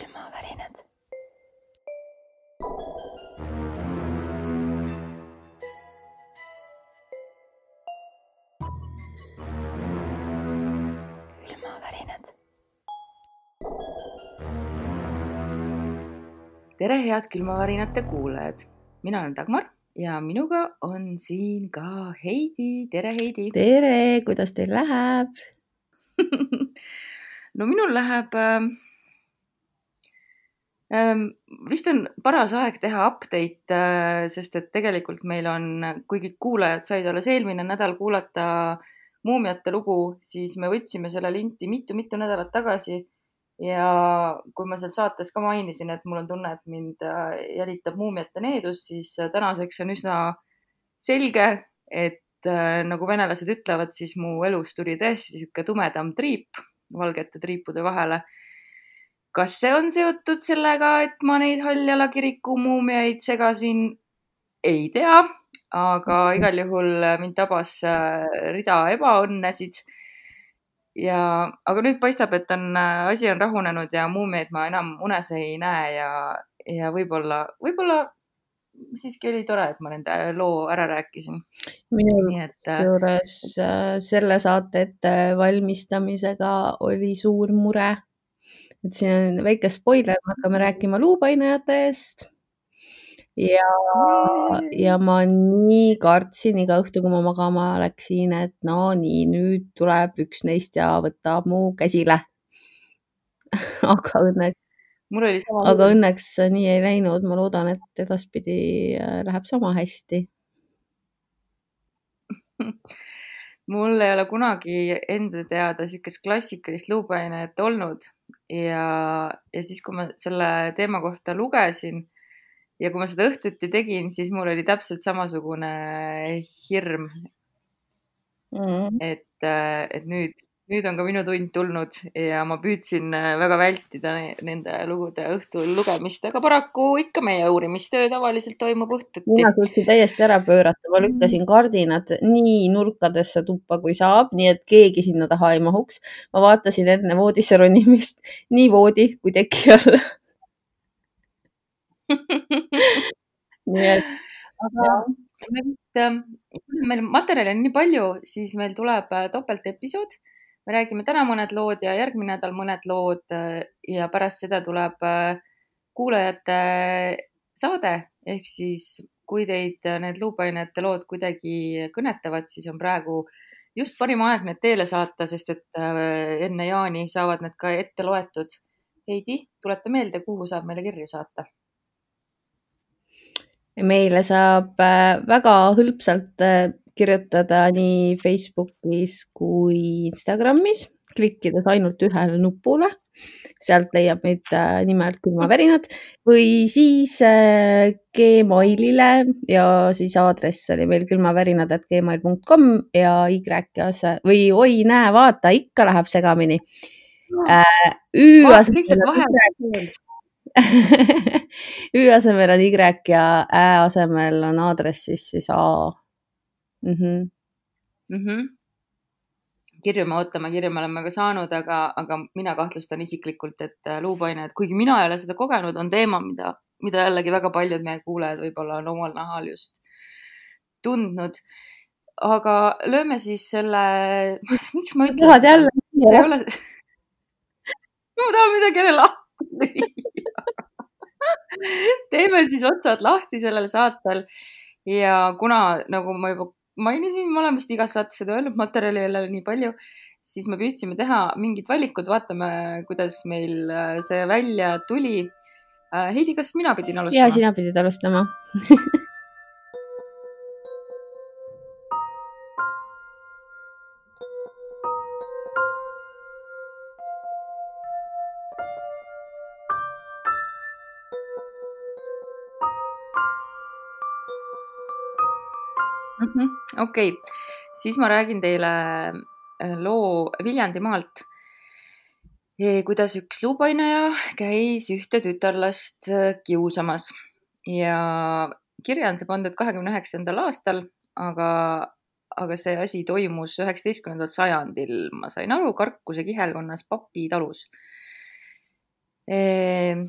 külmavärinad. külmavärinad. tere, head külmavärinate kuulajad, mina olen Dagmar ja minuga on siin ka Heidi. tere, Heidi. tere, kuidas teil läheb no minul läheb äh. Vist on paras aeg teha update äh,, sest et tegelikult meil on, kuigi kuulajad said alles eelmine nädal kuulata muumiate lugu, siis me võtsime selle linti mitu-mitu nädalat tagasi. ja kui ma seal saates ka mainisin, et mul on tunne, et mind äh, jälitab muumiate needus, siis äh, tänaseks on üsna selge, et nagu venelased ütlevad, siis mu elus tuli tõesti niisugune tumedam triip valgete triipude vahele. Kas see on seotud sellega, et ma neid Halljala kiriku muumiaid segasin? ei tea, aga igal juhul mind tabas äh, rida ebaõnnesid. ja, aga nüüd paistab, et on, äh, asi on rahunenud ja muumiaid ma enam unes ei näe ja, ja võib-olla, võib-olla siiski oli tore, et ma nende loo ära rääkisin. minul et... Äh, juures äh, selle saate ettevalmistamisega oli suur mure. Et siin on väike spoiler, me hakkame rääkima luupainajatest. ja, ja ma nii kartsin iga õhtu, kui ma magama läksin, et no nii, nüüd tuleb üks neist ja võtab mu käsile aga õnneks mul oli sama. aga õnneks nii ei läinud, ma loodan, et edaspidi äh, läheb sama hästi mul ei ole kunagi enda teada niisugust klassikalist luupainajat olnud ja, ja siis, kui ma selle teema kohta lugesin ja kui ma seda õhtuti tegin, siis mul oli täpselt samasugune hirm mm. -hmm. et, et nüüd nüüd on ka minu tund tulnud ja ma püüdsin äh, väga vältida nende lugude õhtul lugemist, aga paraku ikka meie uurimistöö tavaliselt toimub õhtuti. mina suutsin täiesti ära pöörata, ma lükkasin kardinad nii nurkadesse tuppa, kui saab, nii et keegi sinna taha ei mahuks. ma vaatasin enne voodisse ronimist nii voodi kui teki alla nii et. aga me vist, ähm, meil materjali on nii palju, siis meil tuleb äh, topeltepisood me räägime täna mõned lood ja järgmine nädal mõned lood äh, ja pärast seda tuleb äh, kuulajate saade ehk siis kui teid need luupainete lood kuidagi kõnetavad, siis on praegu just parim aeg need teele saata, sest et äh, enne jaani saavad need ka ette loetud. Heidi, tuleta meelde, kuhu saab meile kirju saata? meile saab väga hõlpsalt kirjutada nii Facebookis kui Instagramis, klikkides ainult ühele nupule. sealt leiab meid äh, nimelt külmavärinad või siis äh, Gmailile ja siis aadress oli meil külmavärinad.gmail.com ja Y või oi, näe, vaata, ikka läheb segamini. Äh,. Ü asemel Ü asemel on Y ja Ä asemel on aadressis siis A mm. -hmm. Mm -hmm. kirju me ootame, kirju me oleme ka saanud, aga, aga mina kahtlustan isiklikult, et äh, luupained, kuigi mina ei ole seda kogenud, on teema, mida, mida jällegi väga paljud meie kuulajad võib-olla on omal nahal just tundnud. aga lööme siis selle, miks ma ütlen tahad jälle? see ei ole ma tahan midagi jälle lahti lüüa teeme siis otsad lahti sellel saatel ja kuna, nagu ma juba mainisin, ma olen vist igas saates seda öelnud, materjali ei ole nii palju, siis me püüdsime teha mingid valikud, vaatame, kuidas meil äh, see välja tuli. Äh, Heidi, kas mina pidin alustama? ja, sina pidid alustama okei okay., siis ma räägin teile äh, loo Viljandimaalt. kuidas üks luupainaja käis ühte tütarlast äh, kiusamas ja kirja on see pandud kahekümne üheksandal aastal, aga, aga see asi toimus üheksateistkümnendal sajandil, ma sain aru, Karkuse kihelkonnas Papi talus. Ehm,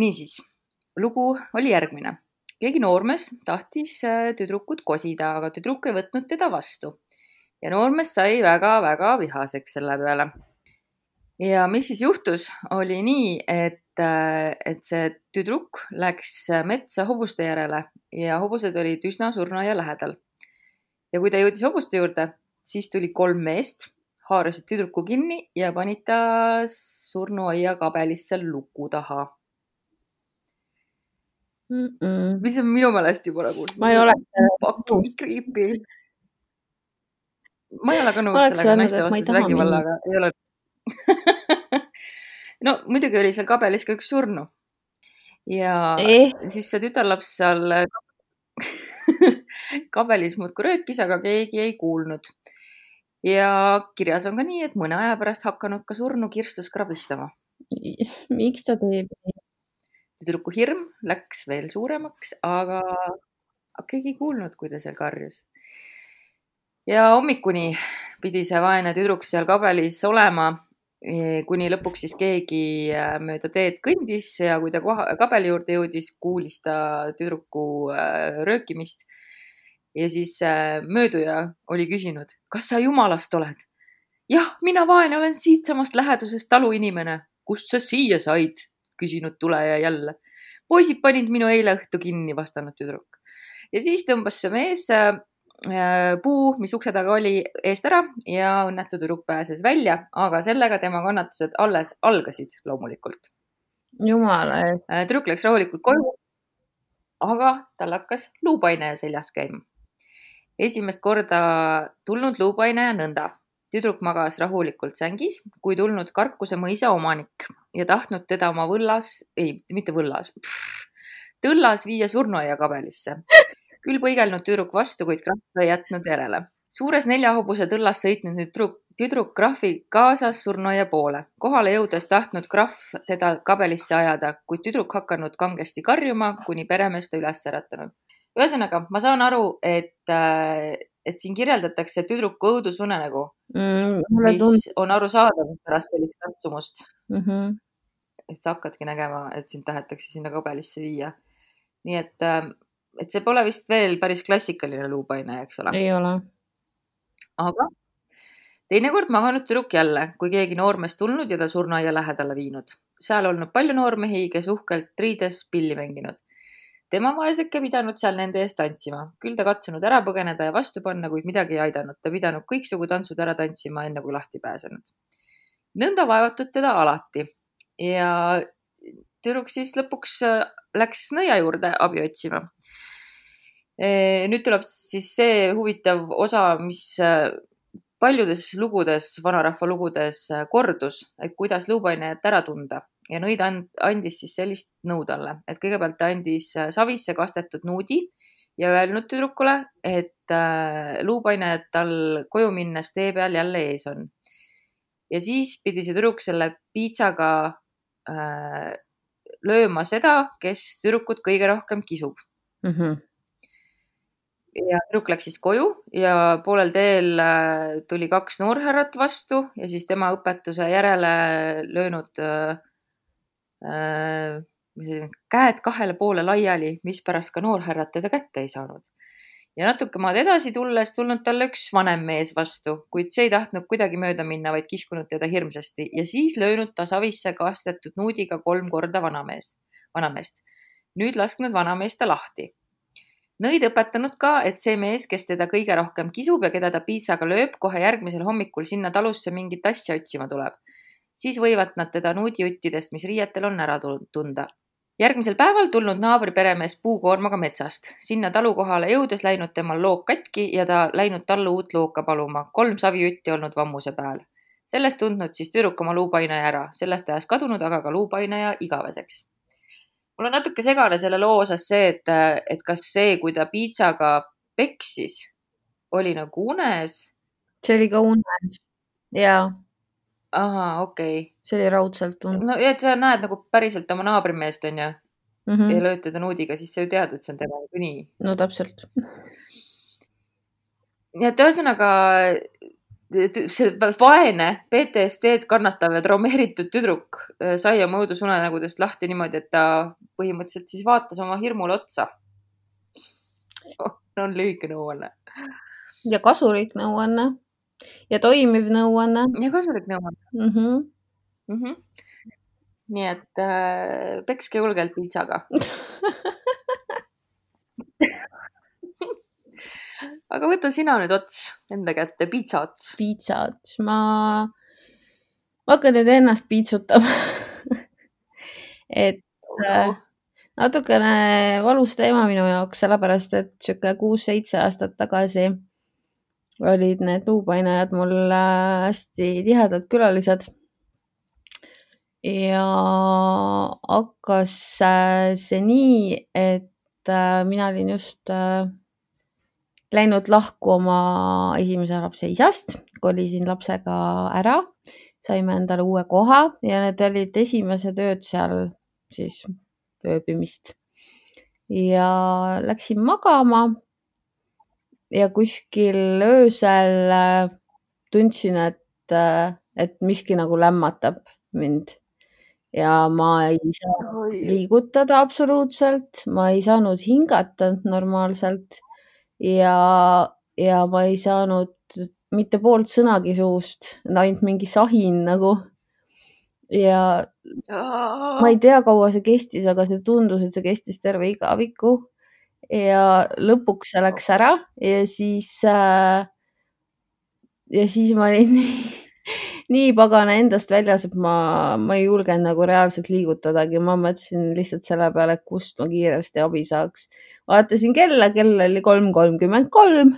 niisiis, lugu oli järgmine. Keegi noormees tahtis äh, tüdrukut kosida, aga tüdruk ei võtnud teda vastu. ja noormees sai väga-väga vihaseks selle peale. ja mis siis juhtus, oli nii, et, äh, et see tüdruk läks metsa hobuste järele ja hobused olid üsna surnuaia lähedal. ja kui ta jõudis hobuste juurde, siis tuli kolm meest haarasid tüdruku kinni ja panid ta surnuaia kabelisse luku taha mm. -mm. mis on minu meelest juba nagu. ma ei ole. Fucking creepy. ma ei ole ka nõus sellega naistevastase vägivallaga, ei ole no muidugi oli seal kabelis ka üks surnu. ja eh. siis see tütarlaps seal kabelis muudkui röökis, aga keegi ei kuulnud ja kirjas on ka nii, et mõne aja pärast hakanud ka surnu kirstus krabistama. miks ta teeb nii? Tüdruku hirm läks veel suuremaks, aga keegi ei kuulnud, kui ta seal karjus. ja hommikuni pidi see vaene tüdruk seal kabelis olema, e, kuni lõpuks siis keegi äh, mööda teed kõndis ja kui ta koha, kabeli juurde jõudis, kuulis ta tüdruku äh, röökimist ja siis mööduja oli küsinud, kas sa jumalast oled? jah, mina vaene olen siitsamast lähedusest taluinimene. kust sa siia said? Küsinud tuleja jälle. poisid panid minu eile õhtu kinni, vastanud tüdruk. ja siis tõmbas see mees äh, puu, mis ukse taga oli, eest ära ja õnnetu tüdruk pääses välja, aga sellega tema kannatused alles algasid loomulikult. jumala eest. Äh, tüdruk läks rahulikult koju. aga tal hakkas luupaine seljas käima esimest korda tulnud luupaine ja nõnda. Tüdruk magas rahulikult sängis, kui tulnud Karkuse mõisa omanik ja tahtnud teda oma võllas, ei, mitte võllas, tõllas viia surnuaia kabelisse. küll põigelnud tüdruk vastu, kuid krahv ei jätnud järele. suures neljahobuse tõllas sõitnud tüdruk, tüdruk krahvi kaasas surnuaia poole. kohale jõudes tahtnud krahv teda kabelisse ajada, kuid tüdruk hakanud kangesti karjuma, kuni peremees ta üles äratanud ühesõnaga, ma saan aru, et, äh, et siin kirjeldatakse tüdruku õudusunenägu mm,, mis tund... on arusaadav pärast sellist katsumust mm. -hmm. et sa hakkadki nägema, et sind tahetakse sinna kabelisse viia. nii et, äh, et see pole vist veel päris klassikaline luupaine, eks ole? ei ole. aga teinekord maganud tüdruk jälle, kui keegi noormees tulnud ja ta surnuaia lähedale viinud. seal olnud palju noormehi, kes uhkelt riides pilli mänginud tema vaeseke pidanud seal nende eest tantsima, küll ta katsunud ära põgeneda ja vastu panna, kuid midagi ei aidanud, ta pidanud kõiksugu tantsud ära tantsima, enne kui lahti pääsenud. nõnda vaevatud teda alati ja tüdruk siis lõpuks äh, läks nõia juurde abi otsima. E, nüüd tuleb siis see huvitav osa, mis äh, paljudes lugudes, vanarahva lugudes äh, kordus, et kuidas luupainajat ära tunda ja nõid andis siis sellist nõu talle, et kõigepealt ta andis äh, savisse kastetud nuudi ja öelnud tüdrukule, et äh, luupaine tal koju minnes tee peal jälle ees on. ja siis pidi see tüdruk selle piitsaga äh, lööma seda, kes tüdrukut kõige rohkem kisub mm. -hmm ja tüdruk läks siis koju ja poolel teel äh, tuli kaks noorhärrat vastu ja siis tema õpetuse järele löönud Äh, käed kahele poole laiali, mispärast ka noorhärrad teda kätte ei saanud. ja natuke maad edasi tulles tulnud talle üks vanem mees vastu, kuid see ei tahtnud kuidagi mööda minna, vaid kiskunud teda hirmsasti ja siis löönud ta savisse kastetud nuudiga kolm korda vanamees, vanameest. nüüd lasknud vanameest ta lahti. nõid õpetanud ka, et see mees, kes teda kõige rohkem kisub ja keda ta piitsaga lööb, kohe järgmisel hommikul sinna talusse mingit asja otsima tuleb siis võivad nad teda nuudijuttidest, mis riietel on, ära tunda. järgmisel päeval tulnud naabri peremees puukoormaga metsast. sinna talu kohale jõudes läinud temal look katki ja ta läinud tallu uut looka paluma. kolm savijutti olnud vammuse peal. sellest tundnud siis tüdruk oma luupainaja ära, sellest ajas kadunud aga ka luupainaja igaveseks. mul on natuke segane selle loo osas see, et, et kas see, kui ta piitsaga peksis, oli nagu unes. see oli ka unes, jaa ahah, okei okay.. see oli raudselt tund-. no ja, et sa näed nagu päriselt oma naabrimeest, onju mm. -hmm. ja lööd teda nuudiga, siis sa ju tead, et see on tema niikuinii. no täpselt. nii et ühesõnaga see vaene PTSD-d kannatav ja traumeeritud tüdruk äh, sai oma õudusunenägudest lahti niimoodi, et ta põhimõtteliselt siis vaatas oma hirmule otsa oh,. on lühike nõuanne. ja kasulik nõuanne ja toimiv nõuanne. ja kasulik nõuanne mm. -hmm. Mm -hmm. nii et äh, pekske julgelt piitsaga aga võta sina nüüd ots enda kätte, piitsa ots. piitsa ots, ma, ma hakkan nüüd ennast piitsutama et. Äh, natukene valus teema minu jaoks, sellepärast et sihuke kuus-seitse aastat tagasi olid need luupainajad mul äh, hästi tihedad külalised. ja hakkas äh, see nii, et mina olin just läinud lahku oma esimese lapse isast, kolisin lapsega ära, saime endale uue koha ja need olid esimesed ööd seal siis ööbimist. ja läksin magama. Ja kuskil öösel äh, tundsin, et, äh, et miski nagu lämmatab mind ja ma ei saa liigutada absoluutselt, ma ei saanud hingata normaalselt ja, ja ma ei saanud mitte poolt sõnagi suust, ainult mingi sahin nagu. ja ma ei tea, kaua see kestis, aga see tundus, et see kestis terve igaviku. Ja lõpuks see läks ära ja siis äh,, ja siis ma olin nii, nii pagana endast väljas, et ma, ma ei julgenud nagu reaalselt liigutadagi, ma mõtlesin lihtsalt selle peale, kust ma kiiresti abi saaks. Vaatasin kella, kell oli kolm kolmkümmend kolm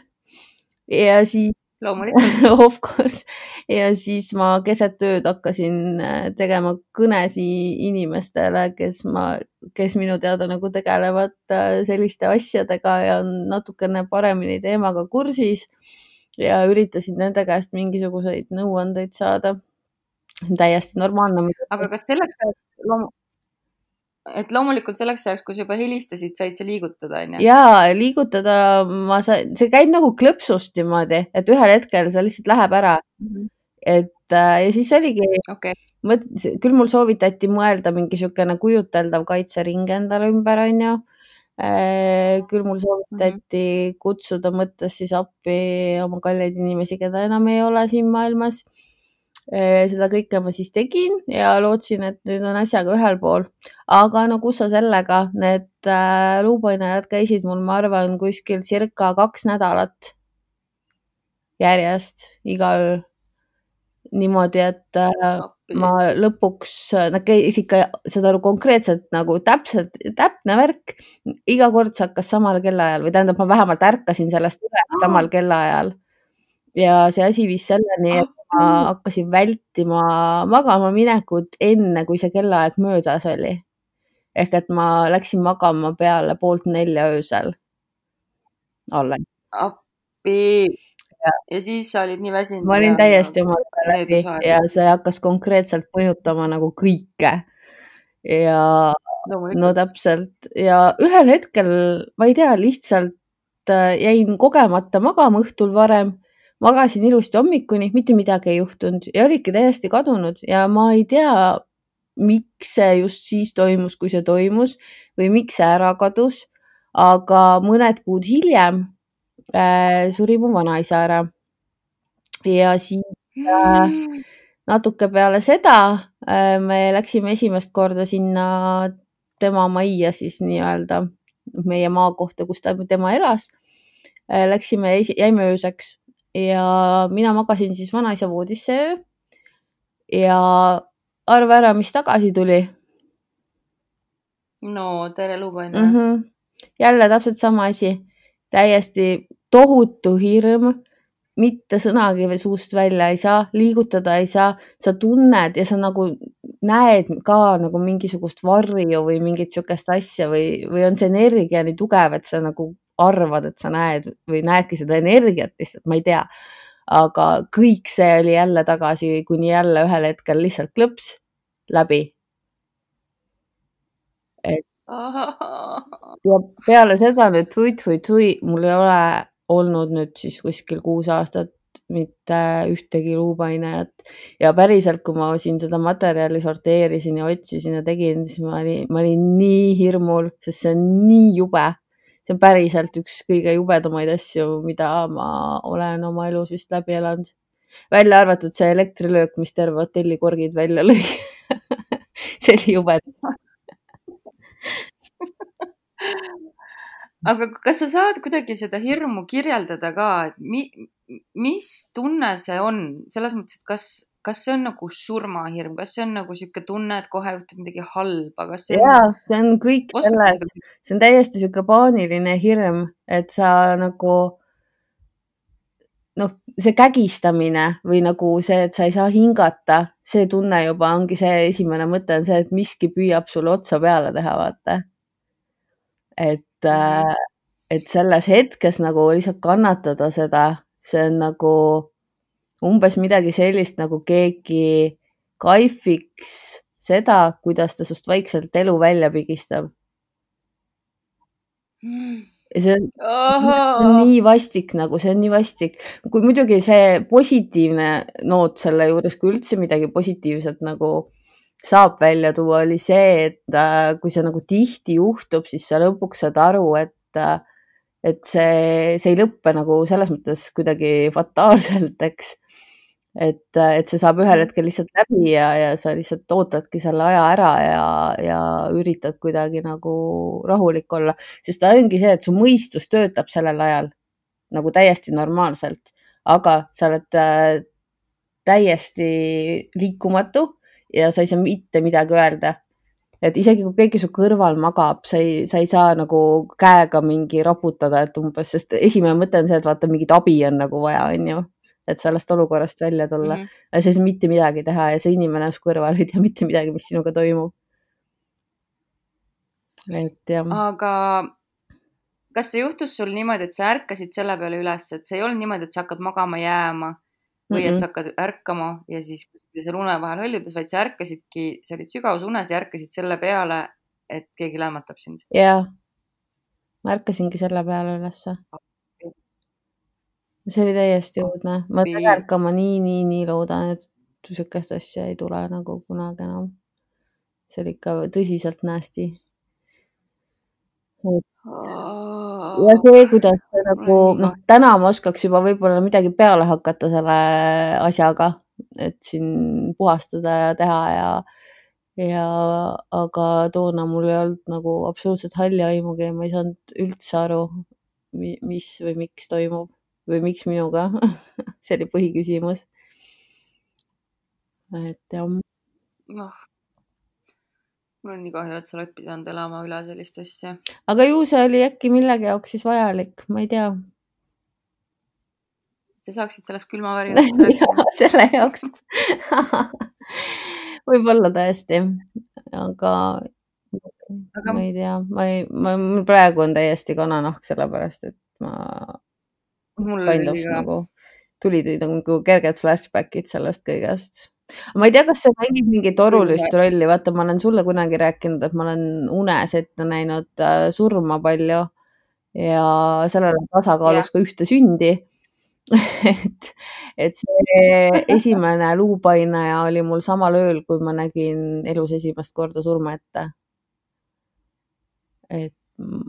ja siis loomulikult of course ja siis ma keset ööd hakkasin äh, tegema kõnesi inimestele, kes ma, kes minu teada nagu tegelevad äh, selliste asjadega ja on natukene paremini teemaga kursis ja üritasin nende käest mingisuguseid nõuandeid saada. see on täiesti normaalne. aga kas selleks loom et loomulikult selleks ajaks, kui sa juba helistasid, said sa liigutada, onju? ja liigutada ma sain, see käib nagu klõpsust niimoodi, et ühel hetkel see lihtsalt läheb ära mm. -hmm. et äh, ja siis oligi okay., küll mul soovitati mõelda mingi niisugune kujuteldav kaitsering endale ümber, onju. Äh, küll mul soovitati mm -hmm. kutsuda mõttes siis appi oma kalleid inimesi, keda enam ei ole siin maailmas seda kõike ma siis tegin ja lootsin, et nüüd on asjaga ühel pool. aga no kus sa sellega, need äh, luupainajad käisid mul, ma arvan, kuskil circa kaks nädalat järjest iga öö. niimoodi, et äh, ma lõpuks, nad käisid ikka seda konkreetselt nagu täpselt, täpne värk. iga kord see hakkas samal kellaajal või tähendab, ma vähemalt ärkasin sellest üles samal kellaajal. ja see asi viis selleni, et ma hakkasin vältima magama minekut enne, kui see kellaaeg möödas oli. ehk et ma läksin magama peale poolt nelja öösel. alles. appi. Ja. siis sa olid nii väsinud. ma olin täiesti oma läbi ja see hakkas konkreetselt mõjutama nagu kõike. ja no, no täpselt ja ühel hetkel, ma ei tea, lihtsalt äh, jäin kogemata magama õhtul varem magasin ilusti hommikuni, mitte midagi ei juhtunud ja olidki täiesti kadunud ja ma ei tea, miks see just siis toimus, kui see toimus või miks see ära kadus. aga mõned kuud hiljem äh, suri mu vanaisa ära. ja siis äh, natuke peale seda äh, me läksime esimest korda sinna tema majja siis nii-öelda meie maakohta, kus ta, tema elas äh,. Läksime, jäime ööseks ja mina magasin siis vanaisa voodis see öö. ja arva ära, mis tagasi tuli. no tere, lubaja mm. -hmm. jälle täpselt sama asi, täiesti tohutu hirm, mitte sõnagi suust välja ei saa, liigutada ei saa, sa tunned ja sa nagu näed ka nagu mingisugust varju või mingit sihukest asja või, või on see energia nii tugev, et sa nagu arvad, et sa näed või näedki seda energiat lihtsalt, ma ei tea. aga kõik see oli jälle tagasi, kuni jälle ühel hetkel lihtsalt klõps läbi. et ja peale seda nüüd tui-tui-tui, mul ei ole olnud nüüd siis kuskil kuus aastat mitte ühtegi luupainajat ja päriselt, kui ma siin seda materjali sorteerisin ja otsisin ja tegin, siis ma olin, ma olin nii hirmul, sest see on nii jube. See on päriselt üks kõige jubedamaid asju, mida ma olen oma elus vist läbi elanud. välja arvatud see elektrilöök, mis terve hotelli korgid välja lõi. See oli jube. Aga kas sa saad kuidagi seda hirmu kirjeldada ka, et mi, mis tunne see on, selles mõttes, et kas, kas see on nagu surmahirm, kas see on nagu niisugune tunne, et kohe juhtub midagi halba, kas see on? jaa, see on kõik selles, see on täiesti niisugune paaniline hirm, et sa nagu noh, see kägistamine või nagu see, et sa ei saa hingata, see tunne juba ongi see esimene mõte on see, et miski püüab sulle otsa peale teha, vaata. Et, äh, et selles hetkes nagu lihtsalt kannatada seda, see on nagu umbes midagi sellist, nagu keegi kaifiks seda, kuidas ta sinust vaikselt elu välja pigistab. ja see on, on nii vastik nagu, see on nii vastik, kui muidugi see positiivne noot selle juures, kui üldse midagi positiivset nagu saab välja tuua, oli see, et äh, kui see nagu tihti juhtub, siis sa lõpuks saad aru, et, äh, et see, see ei lõppe nagu selles mõttes kuidagi fataalselt, eks. et, et see saab ühel mm. hetkel lihtsalt läbi ja, ja sa lihtsalt ootadki selle aja ära ja, ja üritad kuidagi nagu rahulik olla, sest ongi see, et su mõistus töötab sellel ajal nagu täiesti normaalselt, aga sa oled äh, täiesti liikumatu ja sa ei saa mitte midagi öelda. Et isegi kui keegi su kõrval magab, sa ei, sa ei saa nagu käega mingi raputada, et umbes, sest esimene mõte on see, et vaata, mingit abi on nagu vaja, onju et sellest olukorrast välja tulla mm. -hmm. ei saa mitte midagi teha ja see inimene su kõrval ei tea mitte midagi, mis sinuga toimub. et jah. aga kas see juhtus sul niimoodi, et sa ärkasid selle peale üles, et see ei olnud niimoodi, et sa hakkad magama jääma või et sa hakkad ärkama ja siis seal une vahel hõljudes, vaid sa ärkasidki, sa olid sügavas unes ja ärkasid selle peale, et keegi lämmatab sind. jaa, ma ärkasingi selle peale ülesse. see oli täiesti õudne, ma tegelikult ma nii, nii, nii loodan, et niisugust asja ei tule nagu kunagi enam. see oli ikka tõsiselt nasty ja see, kuidas see nagu noh, täna ma oskaks juba võib-olla midagi peale hakata selle asjaga, et siin puhastada ja teha ja, ja aga toona mul ei olnud nagu absoluutselt halli aimugi ja ma ei saanud üldse aru, mis või miks toimub või miks minuga see oli põhiküsimus. et jah. noh, mul on nii kahju, et sa oled pidanud elama üle sellist asja. aga ju see oli äkki millegi jaoks siis vajalik, ma ei tea. sa saaksid sellest külmavärinast rääkida selle jaoks võib-olla tõesti, aga, aga ma ei tea, ma ei, ma, mul praegu on täiesti kananahk, sellepärast et ma. mul oli ka. nagu tulid nagu kerged flashbackid sellest kõigest ma ei tea, kas see mängib mingit olulist rolli, vaata, ma olen sulle kunagi rääkinud, et ma olen unes ette näinud äh, surma palju ja sellel on tasakaalus ka ühte sündi et, et see esimene luupainaja oli mul samal ööl, kui ma nägin elus esimest korda surma ette. et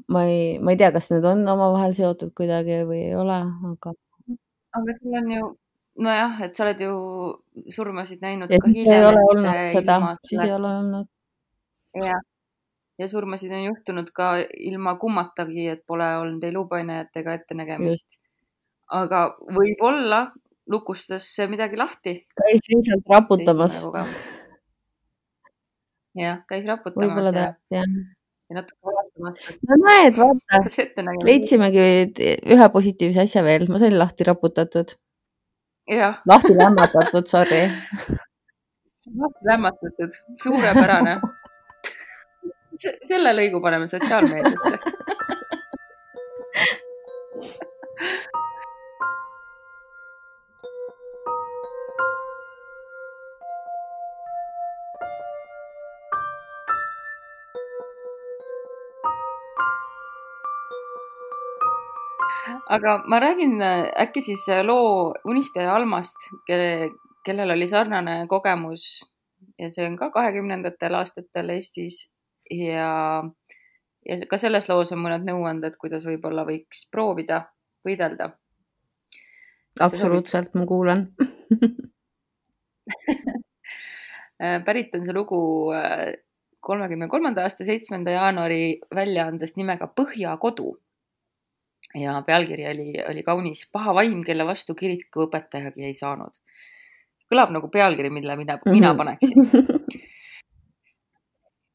ma ei, ma ei tea, kas need on omavahel seotud kuidagi või ei ole, aga. aga sul on ju nojah, et sa oled ju surmasid näinud ja ka hiljem. seda, siis ei ole olnud. jah, ja surmasid on juhtunud ka ilma kummatagi, et pole olnud ei luupainajatega ettenägemist. aga võib-olla lukustas midagi lahti. käis lihtsalt raputamas. jah, käis raputamas. tõesti, jah ja natuke vaatamas. no näed, vaata, leidsimegi ühe positiivse asja veel, ma sain lahti raputatud lahti lämmatatud, sorry. lahti lämmatatud, suurepärane. Selle lõigu paneme sotsiaalmeediasse aga ma räägin äkki siis loo unistaja Almast, kelle, kellel oli sarnane kogemus ja see on ka kahekümnendatel aastatel Eestis ja, ja ka selles loos on mõned nõuanded, kuidas võib-olla võiks proovida võidelda. absoluutselt, ma kuulan pärit on see lugu kolmekümne kolmanda aasta seitsmenda jaanuari väljaandest nimega Põhjakodu. Ja pealkiri oli, oli kaunis Paha vaim, kelle vastu kirikuõpetajagi ei saanud. kõlab nagu pealkiri, mille mina, mina mhm. paneksin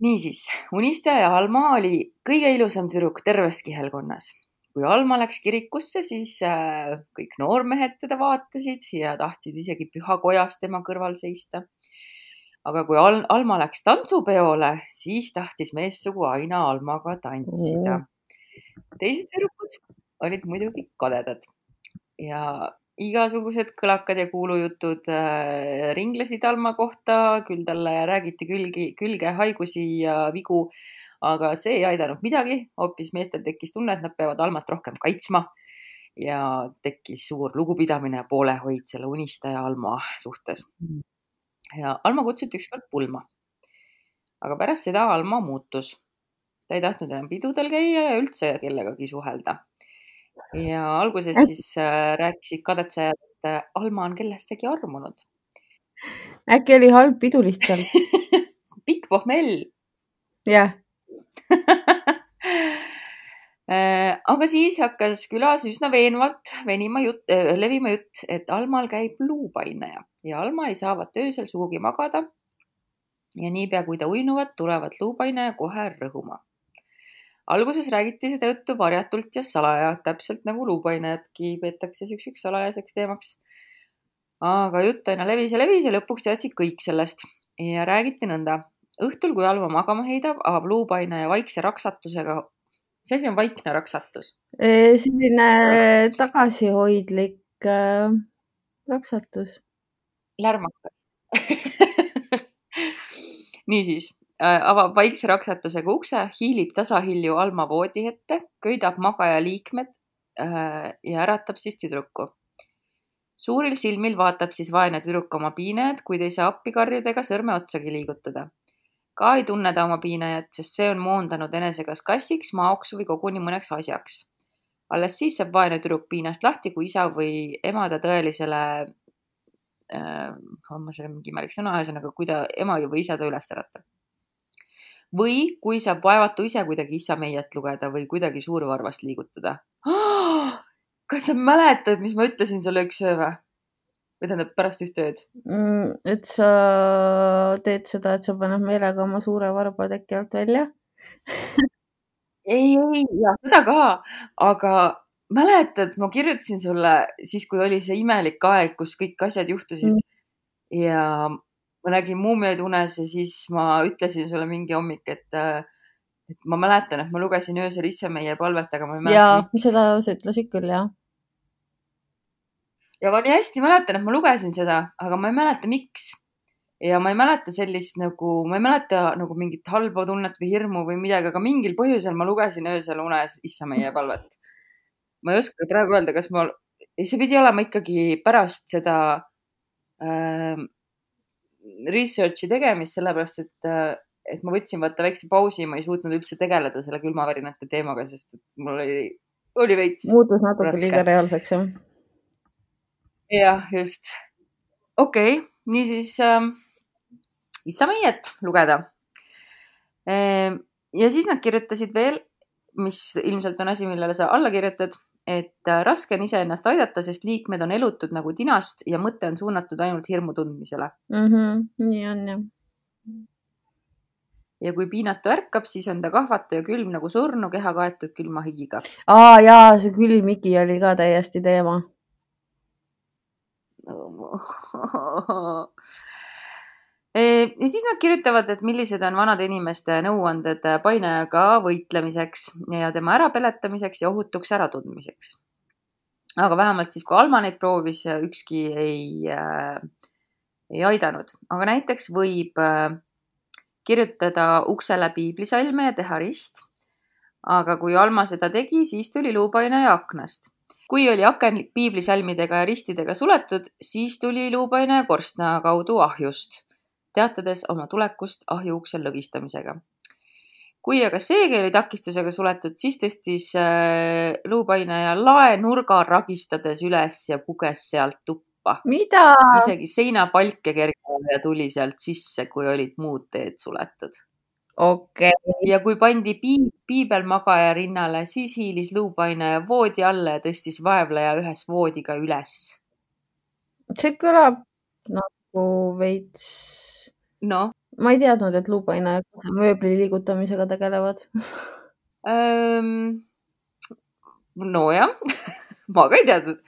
niisiis, unistaja Alma oli kõige ilusam tüdruk terves kihelkonnas. kui Alma läks kirikusse, siis äh, kõik noormehed teda vaatasid ja tahtsid isegi pühakojas tema kõrval seista aga kui Al Alma läks tantsupeole, siis tahtis meessugu aina Almaga tantsida. teised tüdrukud olid muidugi kadedad ja igasugused kõlakad ja kuulujutud äh, ringlesid Alma kohta, küll talle räägiti külgi, külge haigusi ja vigu, aga see ei aidanud midagi, hoopis meestel tekkis tunne, et nad peavad Almat rohkem kaitsma ja tekkis suur lugupidamine ja poolehoid selle unistaja Alma suhtes ja Alma kutsuti ükskord pulma. aga pärast seda Alma muutus. ta ei tahtnud enam pidudel käia ja üldse kellegagi suhelda. Ja alguses siis äh, rääkisid kadetsejad, et äh, Alma on kellestegi armunud. äkki oli halb pidu lihtsalt pikk pohmell. jah äh, aga siis hakkas külas üsna veenvalt venima jutt, levima jutt, et Almal käib luupaineja ja Alma ei saavat öösel sugugi magada. ja niipea, kui ta uinuvad, tulevad luupaine kohe rõhuma. Alguses räägiti seda juttu varjatult ja salaja, täpselt nagu luupainajatki peetakse siukseks salajaseks teemaks. aga jutt aina levis ja levis ja lõpuks teadsid kõik sellest ja räägiti nõnda. õhtul, kui Alma magama heidab, avab luupainaja vaikse raksatusega. mis asi on vaikne raksatus? selline tagasihoidlik äh, raksatus lärmakas niisiis avab vaikse raksatusega ukse, hiilib tasahilju Alma voodi ette, köidab magaja liikmed äh, ja äratab siis tüdruku. suuril silmil vaatab siis vaene tüdruk oma piinajat, kuid ei saa appikarjuda ega sõrme otsagi liigutada. ka ei tunne ta oma piinajat, sest see on moondanud enese kas kassiks, maoks või koguni mõneks asjaks. alles siis saab vaene tüdruk piinast lahti, kui isa või ema ta tõelisele äh,, ma selle mingi märksõna, ühesõnaga, kui ta ema või isa ta üles äratab. Või kui saab vaevatu ise kuidagi issa meiet lugeda või kuidagi suurvarvast liigutada. kas sa mäletad, mis ma ütlesin sulle üks öö või? või tähendab pärast ühte ööd mm,? et sa teed seda, et sa paned meelega oma suure varba teki alt välja ei, ei, ja seda ka, aga mäletad, ma kirjutasin sulle siis, kui oli see imelik aeg, kus kõik asjad juhtusid mm. ja ma nägin muumiaid unes ja siis ma ütlesin sulle mingi hommik, et, et ma mäletan, et ma lugesin öösel isse meie palvet, aga ma ei mäleta. ja seda sa ütlesid küll, jah. ja ma nii hästi mäletan, et ma lugesin seda, aga ma ei mäleta, miks. ja ma ei mäleta sellist nagu, ma ei mäleta nagu mingit halba tunnet või hirmu või midagi, aga mingil põhjusel ma lugesin öösel unes issa meie palvet ma ei oska praegu öelda, kas ma, see pidi olema ikkagi pärast seda äh, research'i tegemist, sellepärast et äh, et ma võtsin vaata väikse pausi, ma ei suutnud üldse tegeleda selle külmavärinate teemaga, sest et mul oli, oli veits. muutus natuke raske. liiga reaalseks, jah? jah, just. okei okay,, niisiis äh, Issa meiet lugeda äh,. ja siis nad kirjutasid veel, mis ilmselt on asi, millele sa alla kirjutad, et äh, raske on iseennast aidata, sest liikmed on elutud nagu tinast ja mõte on suunatud ainult hirmu tundmisele mm. -hmm, nii on jah. ja kui piinatu ärkab, siis on ta kahvatu ja külm nagu surnu, keha kaetud külma higiga. aa jaa, see külm higi oli ka täiesti teema ja siis nad kirjutavad, et millised on vanade inimeste nõuanded painajaga võitlemiseks ja tema ärapeletamiseks ja ohutuks äratundmiseks. aga vähemalt siis, kui Alma neid proovis, ükski ei äh,, ei aidanud, aga näiteks võib äh, kirjutada uksele piiblisalme ja teha rist. aga kui Alma seda tegi, siis tuli luupainaja aknast kui oli aken piiblisalmidega ja ristidega suletud, siis tuli luupaine korstna kaudu ahjust, teatades oma tulekust ahjuukse lõgistamisega. kui aga seegi oli takistusega suletud, siis tõstis äh, luupainaja lae nurga ragistades üles ja puges sealt tuppa. mida? isegi seinapalke kergema ja tuli sealt sisse, kui olid muud teed suletud okei okay. ja kui pandi piib, piibel magaja rinnale, siis hiilis luupainaja voodi alla ja tõstis vaevleja ühes voodiga üles. see kõlab nagu veits. Noh. ma ei teadnud, et luupainajad mööbli liigutamisega tegelevad nojah ma ka ei teadnud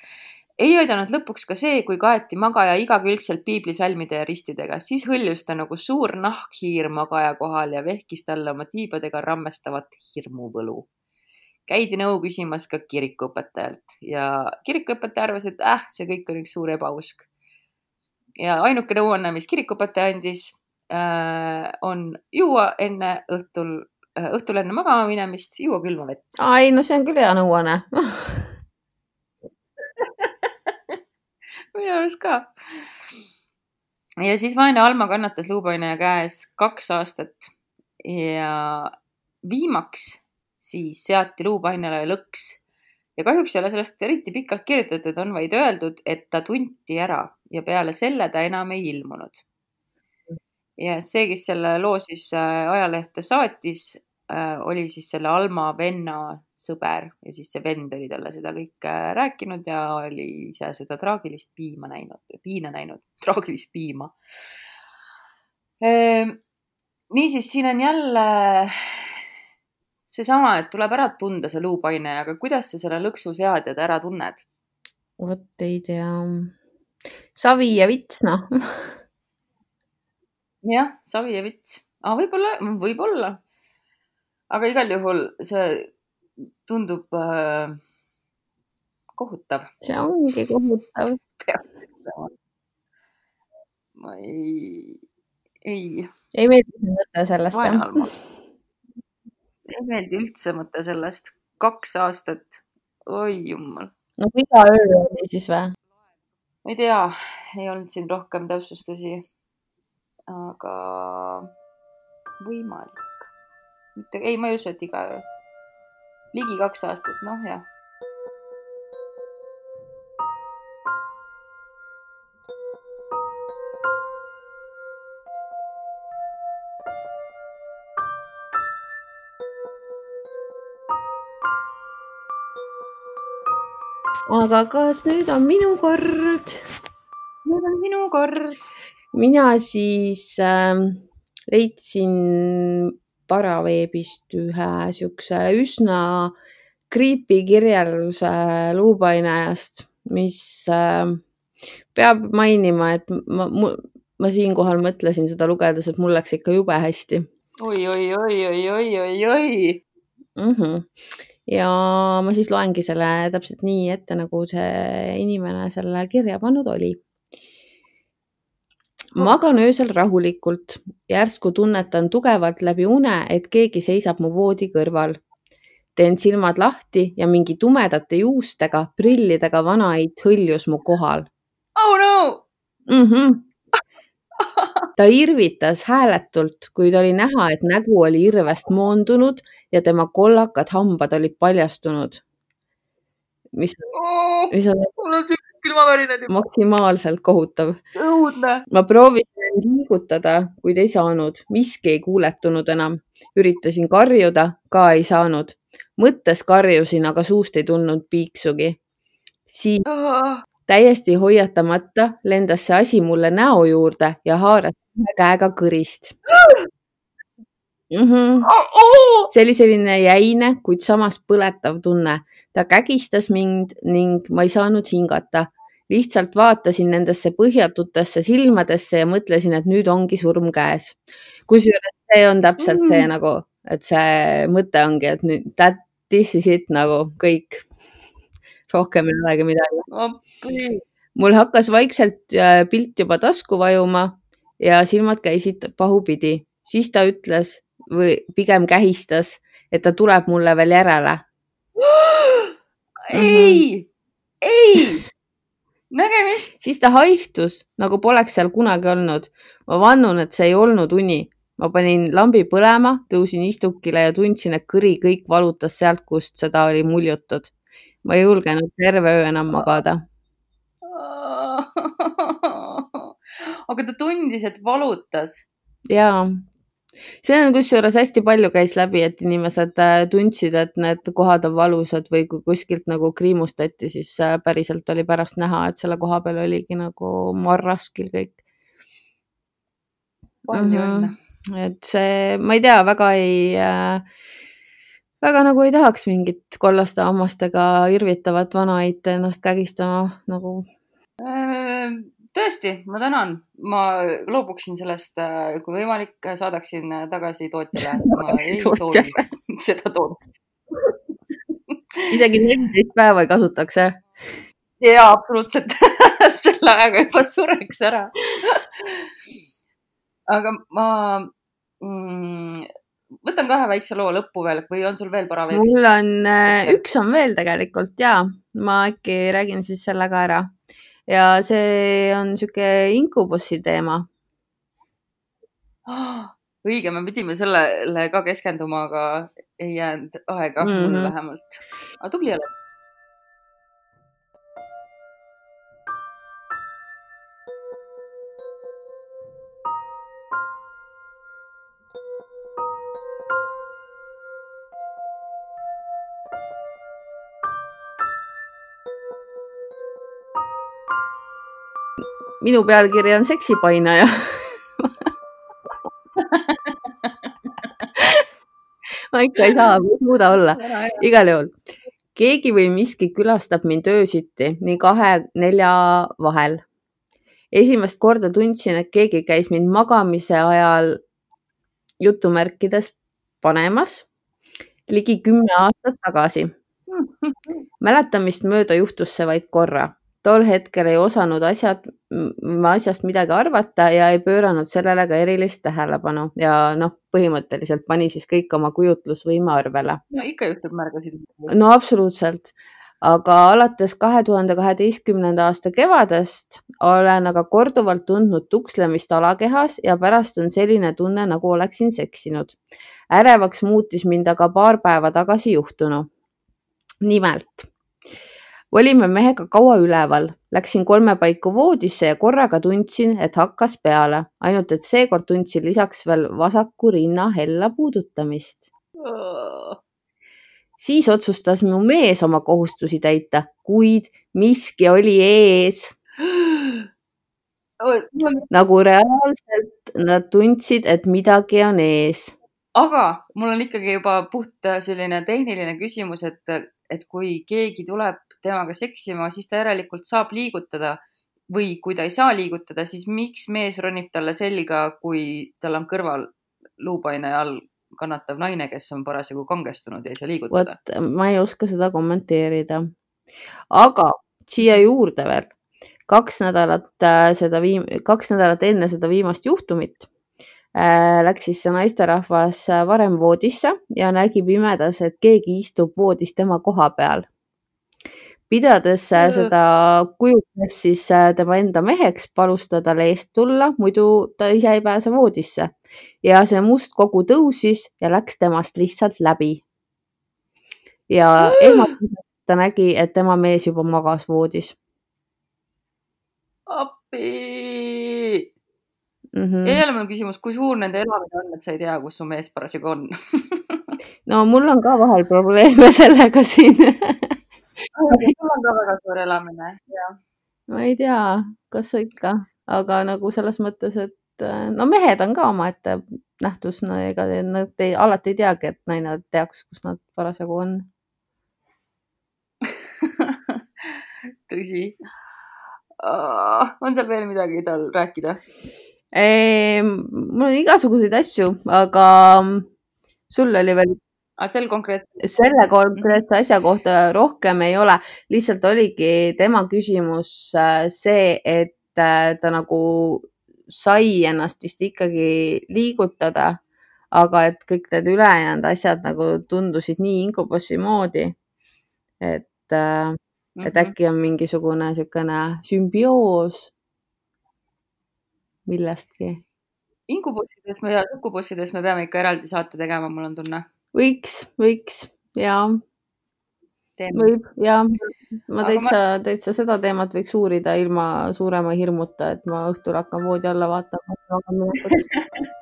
ei aidanud lõpuks ka see, kui kaeti magaja igakülgselt piiblisalmide ja ristidega, siis hõljus ta nagu suur nahkhiir magaja kohal ja vehkis talle oma tiibadega rammestavat hirmuvõlu. käidi nõu küsimas ka kirikuõpetajalt ja kirikuõpetaja arvas, et äh, see kõik on üks suur ebausk. Ja ainuke nõuanne, mis kirikuõpetaja andis äh,, on juua enne õhtul äh,, õhtul enne magama minemist, juua külma vett. ai, no see on küll hea nõuanne minu arust ka. ja siis vaene Alma kannatas luupainaja käes kaks aastat ja viimaks siis seati luupainale lõks ja kahjuks ei ole sellest eriti pikalt kirjutatud, on vaid öeldud, et ta tunti ära ja peale selle ta enam ei ilmunud. ja see, kes selle loo siis äh, ajalehte saatis, äh, oli siis selle Alma venna sõber ja siis see vend oli talle seda kõike rääkinud ja oli ise seda traagilist piima näinud, piina näinud, traagilist piima. Ehm, niisiis, siin on jälle seesama, et tuleb ära tunda see luupaine, aga kuidas sa selle lõksu seadjad ära tunned? vot ei tea. Savi ja vits, noh. jah, savi ja vits ah,, võib-olla, võib-olla. aga igal juhul see tundub äh, kohutav. see ongi kohutav. ma ei, ei. ei meeldi mõte sellest, jah? ei meeldi üldse mõte sellest. kaks aastat, oi jumal. no iga öö oli siis või? Ma ei tea, ei olnud siin rohkem täpsustusi. aga võimalik. mitte, ei, ma ei usu, et iga öö ligi kaks aastat, noh jah. Aga kas nüüd on minu kord? nüüd on sinu kord. mina siis äh, leidsin paraveebist ühe siukse üsna creepy kirjelduse luupainajast, mis äh, peab mainima, et ma, ma, ma siinkohal mõtlesin seda lugedes, et mul läks ikka jube hästi oi, oi, oi, oi, oi, oi, oi mm. -hmm. Ja ma siis loengi selle täpselt nii ette, nagu see inimene selle kirja pannud oli magan öösel rahulikult, järsku tunnetan tugevalt läbi une, et keegi seisab mu voodi kõrval. teen silmad lahti ja mingi tumedate juustega, prillidega vanaid hõljus mu kohal. oh no mm! -hmm. ta irvitas hääletult, kuid oli näha, et nägu oli irvest moondunud ja tema kollakad hambad olid paljastunud. mis oh,, mis on mul on külmavärinad juba. maksimaalselt kohutav. õudne. ma proovisin liigutada, kuid ei saanud, miski ei kuuletunud enam. üritasin karjuda, ka ei saanud. mõttes karjusin, aga suust ei tulnud piiksugi. siis oh. täiesti hoiatamata lendas see asi mulle näo juurde ja haaras ühe käega kõrist mm. -hmm. See oli selline jäine, kuid samas põletav tunne ta kägistas mind ning ma ei saanud hingata. lihtsalt vaatasin nendesse põhjatutesse silmadesse ja mõtlesin, et nüüd ongi surm käes. kusjuures see on täpselt see mm. nagu, et see mõte ongi, et nüüd that this is it nagu kõik. rohkem ei olegi midagi. mul hakkas vaikselt äh, pilt juba tasku vajuma ja silmad käisid pahupidi, siis ta ütles või pigem kähistas, et ta tuleb mulle veel järele ei ei, nägemist. siis ta haihtus nagu poleks seal kunagi olnud. ma vannun, et see ei olnud uni. ma panin lambi põlema, tõusin istukile ja tundsin, et kõri kõik valutas sealt, kust seda oli muljutud. ma ei julgenud terve öö enam magada. aga ta tundis, et valutas. jaa, see on kusjuures hästi palju käis läbi, et inimesed äh, tundsid, et need kohad on valusad või kui kuskilt nagu kriimustati, siis äh, päriselt oli pärast näha, et selle koha peal oligi nagu marraskil kõik. palju õnne mm -hmm.. et see, ma ei tea, väga ei äh,, väga nagu ei tahaks mingit kollaste hammastega irvitavat vanaid ennast kägistama nagu äh, tõesti, ma tänan, ma loobuksin sellest, äh, kui võimalik, saadaksin tagasi tootjale. ma ei soovi seda toodet isegi neliteist päeva ei kasutaks, jah? ja absoluutselt. Selle ajaga juba sureks ära. Aga ma mm, võtan kahe väikse loo lõppu veel. Või on sul veel paraveebist? mul on, äh, üks on veel tegelikult ja ma äkki räägin siis selle ka ära ja see on sihuke inkubussi teema. õige, me pidime sellele ka keskenduma, aga ei jäänud aega mm, -hmm. mul vähemalt. aga tubli oled minu pealkiri on seksipainaja ma ikka ei saa, ei suuda olla. igal juhul, keegi või miski külastab mind öösiti nii kahe-nelja vahel. esimest korda tundsin, et keegi käis mind magamise ajal jutumärkides panemas ligi kümme aastat tagasi. mäletamist mööda juhtus see vaid korra tol hetkel ei osanud asjad, asjast midagi arvata ja ei pööranud sellele ka erilist tähelepanu ja noh, põhimõtteliselt pani siis kõik oma kujutlusvõime arvele. no ikka juhtub, märgasid. no absoluutselt, aga alates kahe tuhande kaheteistkümnenda aasta kevadest olen aga korduvalt tundnud tukslemist alakehas ja pärast on selline tunne, nagu oleksin seksinud. ärevaks muutis mind aga paar päeva tagasi juhtunu. nimelt olime mehega kaua üleval, läksin kolme paiku voodisse ja korraga tundsin, et hakkas peale, ainult et seekord tundsin lisaks veel vasaku rinna hella puudutamist. siis otsustas mu mees oma kohustusi täita, kuid miski oli ees. nagu reaalselt nad tundsid, et midagi on ees. aga mul on ikkagi juba puht selline tehniline küsimus, et, et kui keegi tuleb temaga seksima, siis ta järelikult saab liigutada või kui ta ei saa liigutada, siis miks mees ronib talle selga, kui tal on kõrval luupaine all kannatav naine, kes on parasjagu kangestunud ja ei saa liigutada? vot, ma ei oska seda kommenteerida. aga siia juurde veel kaks nädalat äh, seda viim-, kaks nädalat enne seda viimast juhtumit äh, läks siis see naisterahvas äh, varem voodisse ja nägi pimedas, et keegi istub voodis tema koha peal pidades äh, seda kujutles siis äh, tema enda meheks, palus ta tal eest tulla, muidu ta ise ei pääse voodisse. ja see must kogu tõusis ja läks temast lihtsalt läbi. ja ehmatusest ta nägi, et tema mees juba magas voodis. appi mm. -hmm. ja jälle mul on küsimus, kui suur nende elamine on, et sa ei tea, kus su mees parasjagu on no mul on ka vahel probleeme sellega siin sul on ka väga suur elamine, jah. ma ei tea, kas ikka, aga nagu selles mõttes, et äh, no mehed on ka omaette nähtus, no ega nad ei, alati ei teagi, et naine teaks, kus nad parasjagu on tõsi. on seal veel midagi tal rääkida? mul on igasuguseid asju, aga sul oli veel aga sel konkreetsel? selle konkreetse asja kohta rohkem ei ole, lihtsalt oligi tema küsimus äh, see, et äh, ta nagu sai ennast vist ikkagi liigutada, aga et kõik need ülejäänud asjad nagu tundusid nii inkubossi moodi, et äh, et äkki on mingisugune niisugune sümbioos millestki. ingubussidest ja sukubussidest me peame ikka eraldi saate tegema, mul on tunne. Võiks, võiks ja võib ja ma täitsa ma..., täitsa seda teemat võiks uurida ilma suurema hirmuta, et ma õhtul hakkan voodi alla vaatama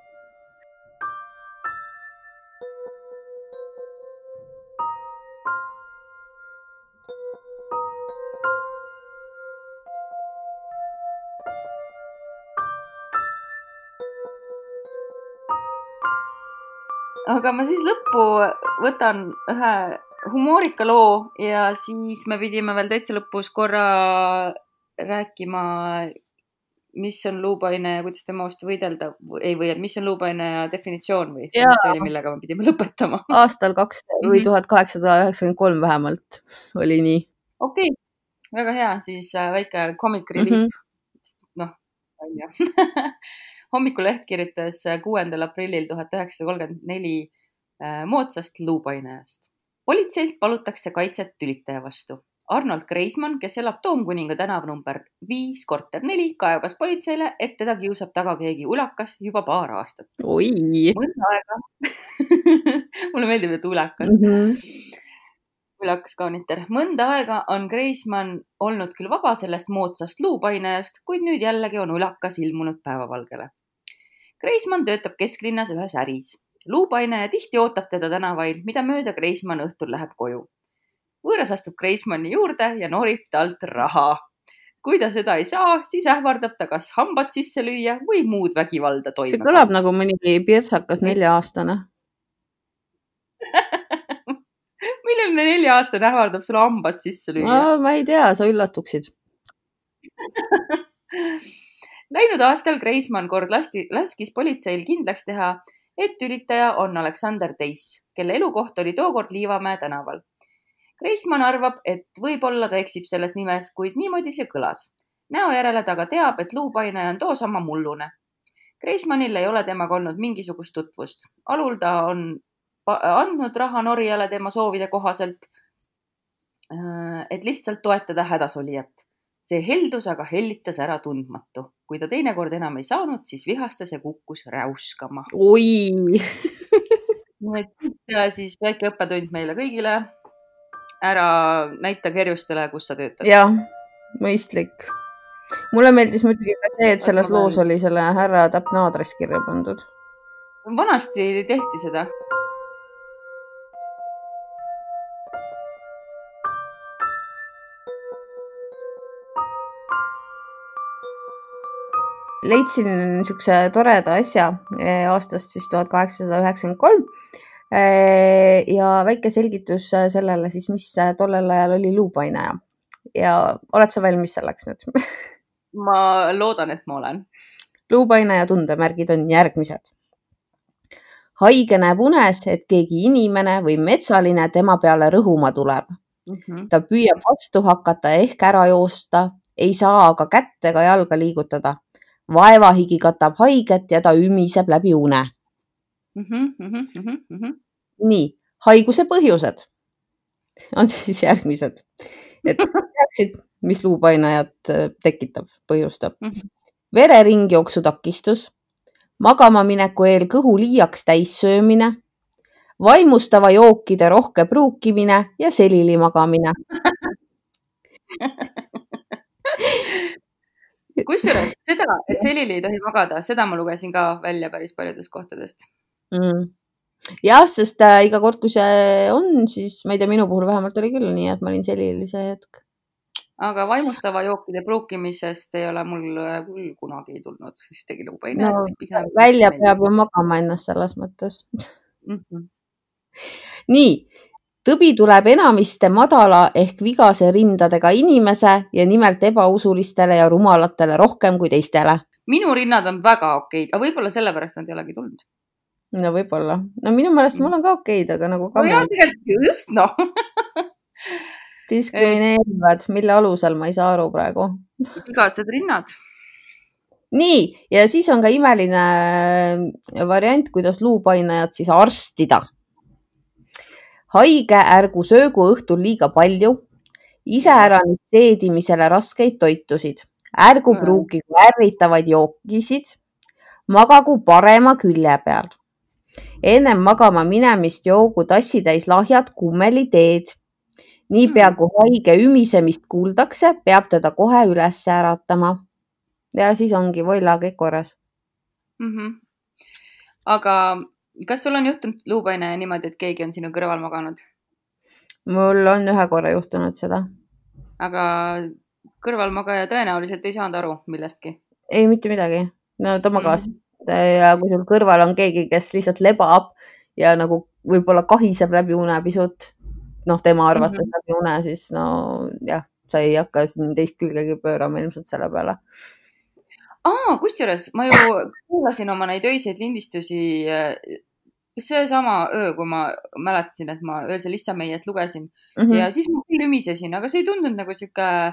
aga ma siis lõppu võtan ühe humoorika loo ja siis me pidime veel täitsa lõpus korra rääkima, mis on luupaine ja kuidas tema vastu võidelda, ei või, et mis on luupaine ja definitsioon või ja. mis see oli, millega me pidime lõpetama? aastal kaks või mhm. tuhat kaheksasada üheksakümmend kolm vähemalt oli nii. okei okay., väga hea, siis äh, väike comic relief mm -hmm.. noh, onju hommikuleht kirjutas kuuendal aprillil tuhat üheksasada kolmkümmend neli äh, moodsast luupainajast. politseilt palutakse kaitset tülitaja vastu. Arnold Kreismann, kes elab Toomkuninga tänav number viis, korter neli, kaebas politseile, et teda kiusab taga keegi ulakas juba paar aastat. oi. mõnda aega mulle meeldib, et ulakas mm. -hmm külakas kauniter. mõnda aega on Kreismann olnud küll vaba sellest moodsast luupainajast, kuid nüüd jällegi on ulakas ilmunud päevavalgele. Kreismann töötab kesklinnas ühes äris. luupainaja tihti ootab teda tänavail, mida mööda Kreismann õhtul läheb koju. võõras astub Kreismanni juurde ja norib talt raha. kui ta seda ei saa, siis ähvardab ta kas hambad sisse lüüa või muud vägivalda toime. see kõlab nagu mõni pirtsakas nelja-aastane milline nelja-aastane ähvardab sulle hambad sisse lüüa no,? ma ei tea, sa üllatuksid Läinud aastal Kreismann kord lasti, laskis politseil kindlaks teha, et tülitaja on Aleksander Teiss, kelle elukoht oli tookord Liivamäe tänaval. Kreismann arvab, et võib-olla ta eksib selles nimes, kuid niimoodi see kõlas. näo järele ta aga teab, et luupainaja on toosama mullune. Kreismannil ei ole temaga olnud mingisugust tutvust. alul ta on andnud raha Norjale tema soovide kohaselt, äh, et lihtsalt toetada hädasolijat see heldus aga hellitas ära tundmatu. kui ta teinekord enam ei saanud, siis vihastas ja kukkus räuskama. oi nii et siis väike õppetund meile kõigile. ära näita kerjustele, kus sa töötad. jah, mõistlik. mulle meeldis muidugi ka see, et selles loos oli selle härra täpne aadress kirja pandud. vanasti tehti seda leidsin niisuguse toreda asja eh, aastast siis tuhat kaheksasada üheksakümmend kolm. Eh, ja väike selgitus sellele siis, mis tollel ajal oli luupainaja ja oled sa valmis selleks nüüd ma loodan, et ma olen. luupainaja tundemärgid on järgmised. haige näeb unes, et keegi inimene või metsaline tema peale rõhuma tuleb mm. -hmm. ta püüab vastu hakata ehk ära joosta, ei saa aga kätt ega jalga liigutada vaevahigi katab haiget ja ta ümiseb läbi une mm. -hmm, mm -hmm, mm -hmm. nii, haiguse põhjused on siis järgmised, et teaksid, mis luupainajat äh, tekitab, põhjustab mm. -hmm. vereringijooksu takistus, magama mineku eel kõhu liiaks täis söömine, vaimustava jookide rohke pruukimine ja selili magamine kusjuures seda, et selili ei tohi magada, seda ma lugesin ka välja päris paljudest kohtadest mm.. jah, sest äh, iga kord, kui see on, siis ma ei tea, minu puhul vähemalt oli küll nii, et ma olin selili see hetk. aga vaimustava jookide pruukimisest ei ole mul äh, küll kunagi tulnud ühtegi luba ei näe no,. välja peab ju magama ennast selles mõttes mm. -hmm. nii tõbi tuleb enamiste madala ehk vigase rindadega inimese ja nimelt ebausulistele ja rumalatele rohkem kui teistele. minu rinnad on väga okeid, aga võib-olla sellepärast nad ei olegi tulnud. no võib-olla, no minu meelest mul on ka okeid, aga nagu. no jaa, tegelikult just noh diskrimineerivad, mille alusel, ma ei saa aru praegu. vigased rinnad nii, ja siis on ka imeline variant, kuidas luupainajat siis arstida haige ärgu söögu õhtul liiga palju iseäranis seedimisele raskeid toitusid, ärgu Mm. pruukigu ärritavaid jookisid, magagu parema külje peal. ennem magama minemist joogu tassitäis lahjat kummeliteed. niipea Mm. kui haige ümisemist kuuldakse, peab teda kohe üles äratama. ja siis ongi voila kõik korras. mm. -hmm. aga kas sul on juhtunud, Luupaine, niimoodi, et keegi on sinu kõrval maganud, mul on ühe korra juhtunud seda. aga kõrvalmagaja tõenäoliselt ei saanud aru millestki? ei, mitte midagi. no ta magas Mhm. ja kui sul kõrval on keegi, kes lihtsalt lebab ja nagu võib-olla kahiseb läbi une pisut, noh, tema arvates Mhm. läbi une, siis no jah, sa ei hakka siin teist külgegi pöörama ilmselt selle peale. aa, kusjuures ma ju kuulasin oma neid öiseid lindistusi. Seesama öö, kui ma mäletasin, et ma öösel Issameiet lugesin Mm -hmm. ja siis ma küll ümisesin, aga see ei tundunud nagu sihuke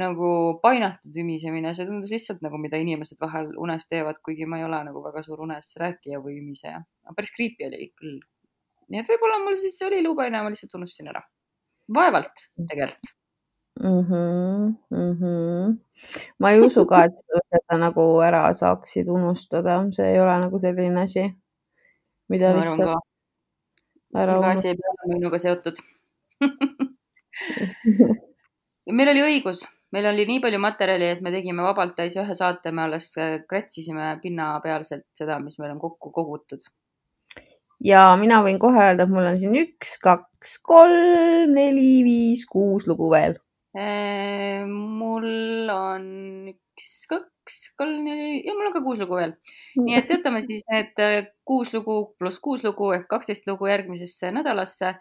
nagu painatud ümisemine, see tundus lihtsalt nagu, mida inimesed vahel unes teevad, kuigi ma ei ole nagu väga suur unes rääkija või ümiseja. päris creepy oli küll. nii et võib-olla mul siis oli luupaine, ma lihtsalt unustasin ära. vaevalt tegelikult. mm. -hmm, mm -hmm. ma ei usu ka, et seda nagu ära saaksid unustada, see ei ole nagu selline asi, mida ma lihtsalt ka. ära iga asi ei pea olema minuga seotud meil oli õigus, meil oli nii palju materjali, et me tegime vabalt täis ühe saate, me alles äh, kratsisime pinnapealselt seda, mis meil on kokku kogutud. ja mina võin kohe öelda, et mul on siin üks, kaks, kolm, neli, viis, kuus lugu veel. Ehm, mul on üks, kaks, kolm, neli ja mul on ka kuus lugu veel. nii et jätame siis need äh, kuus lugu pluss kuus lugu ehk kaksteist lugu järgmisesse nädalasse.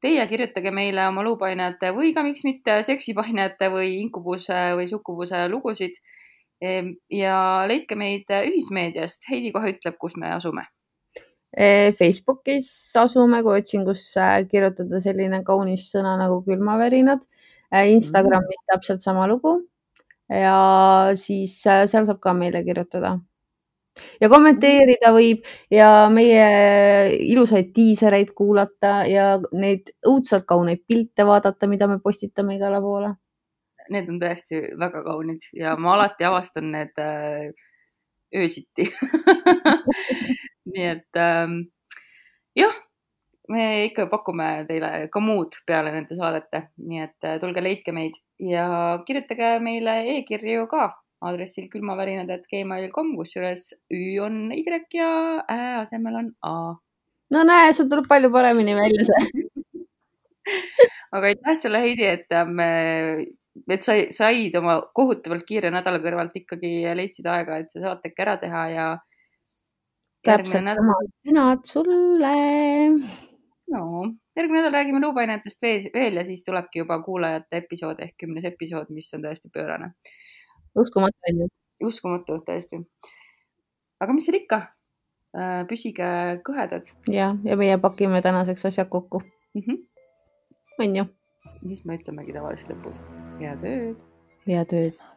Teie kirjutage meile oma luupainajate või ka miks mitte seksipainajate või inkubuse või sukkubuse lugusid. Ehm, ja leidke meid ühismeediast. Heidi kohe ütleb, kus me asume. Facebookis asume, kui otsingusse kirjutada selline kaunis sõna nagu külmavärinad. Instagramis täpselt sama lugu. Ja siis äh, seal saab ka meile kirjutada. ja kommenteerida võib ja meie ilusaid diisereid kuulata ja neid õudselt kauneid pilte vaadata, mida me postitame igale poole. Need on tõesti väga kaunid ja ma alati avastan need äh, öösiti nii et ähm, jah, me ikka pakume teile ka muud peale nende saadete, nii et äh, tulge leidke meid ja kirjutage meile e-kirju ka aadressil külmavärinad.gmail.com, kusjuures Ü on Y ja Ä asemel on A. no näe, sul tuleb palju paremini välja see. aga aitäh sulle, Heidi, et me, et sa said oma kohutavalt kiire nädala kõrvalt ikkagi leidsid aega, et see saateke ära teha ja. täpselt sõnad sulle. No järgmine nädal räägime luupainetest veel ja siis tulebki juba kuulajate episood ehk kümnes episood, mis on täiesti pöörane. uskumatu on ju. uskumatu tõesti. aga mis seal ikka, püsige kõhedad. ja, ja meie pakime tänaseks asjad kokku mm. -hmm. on ju. siis me ütlemegi tavaliselt lõpus head ööd. head ööd.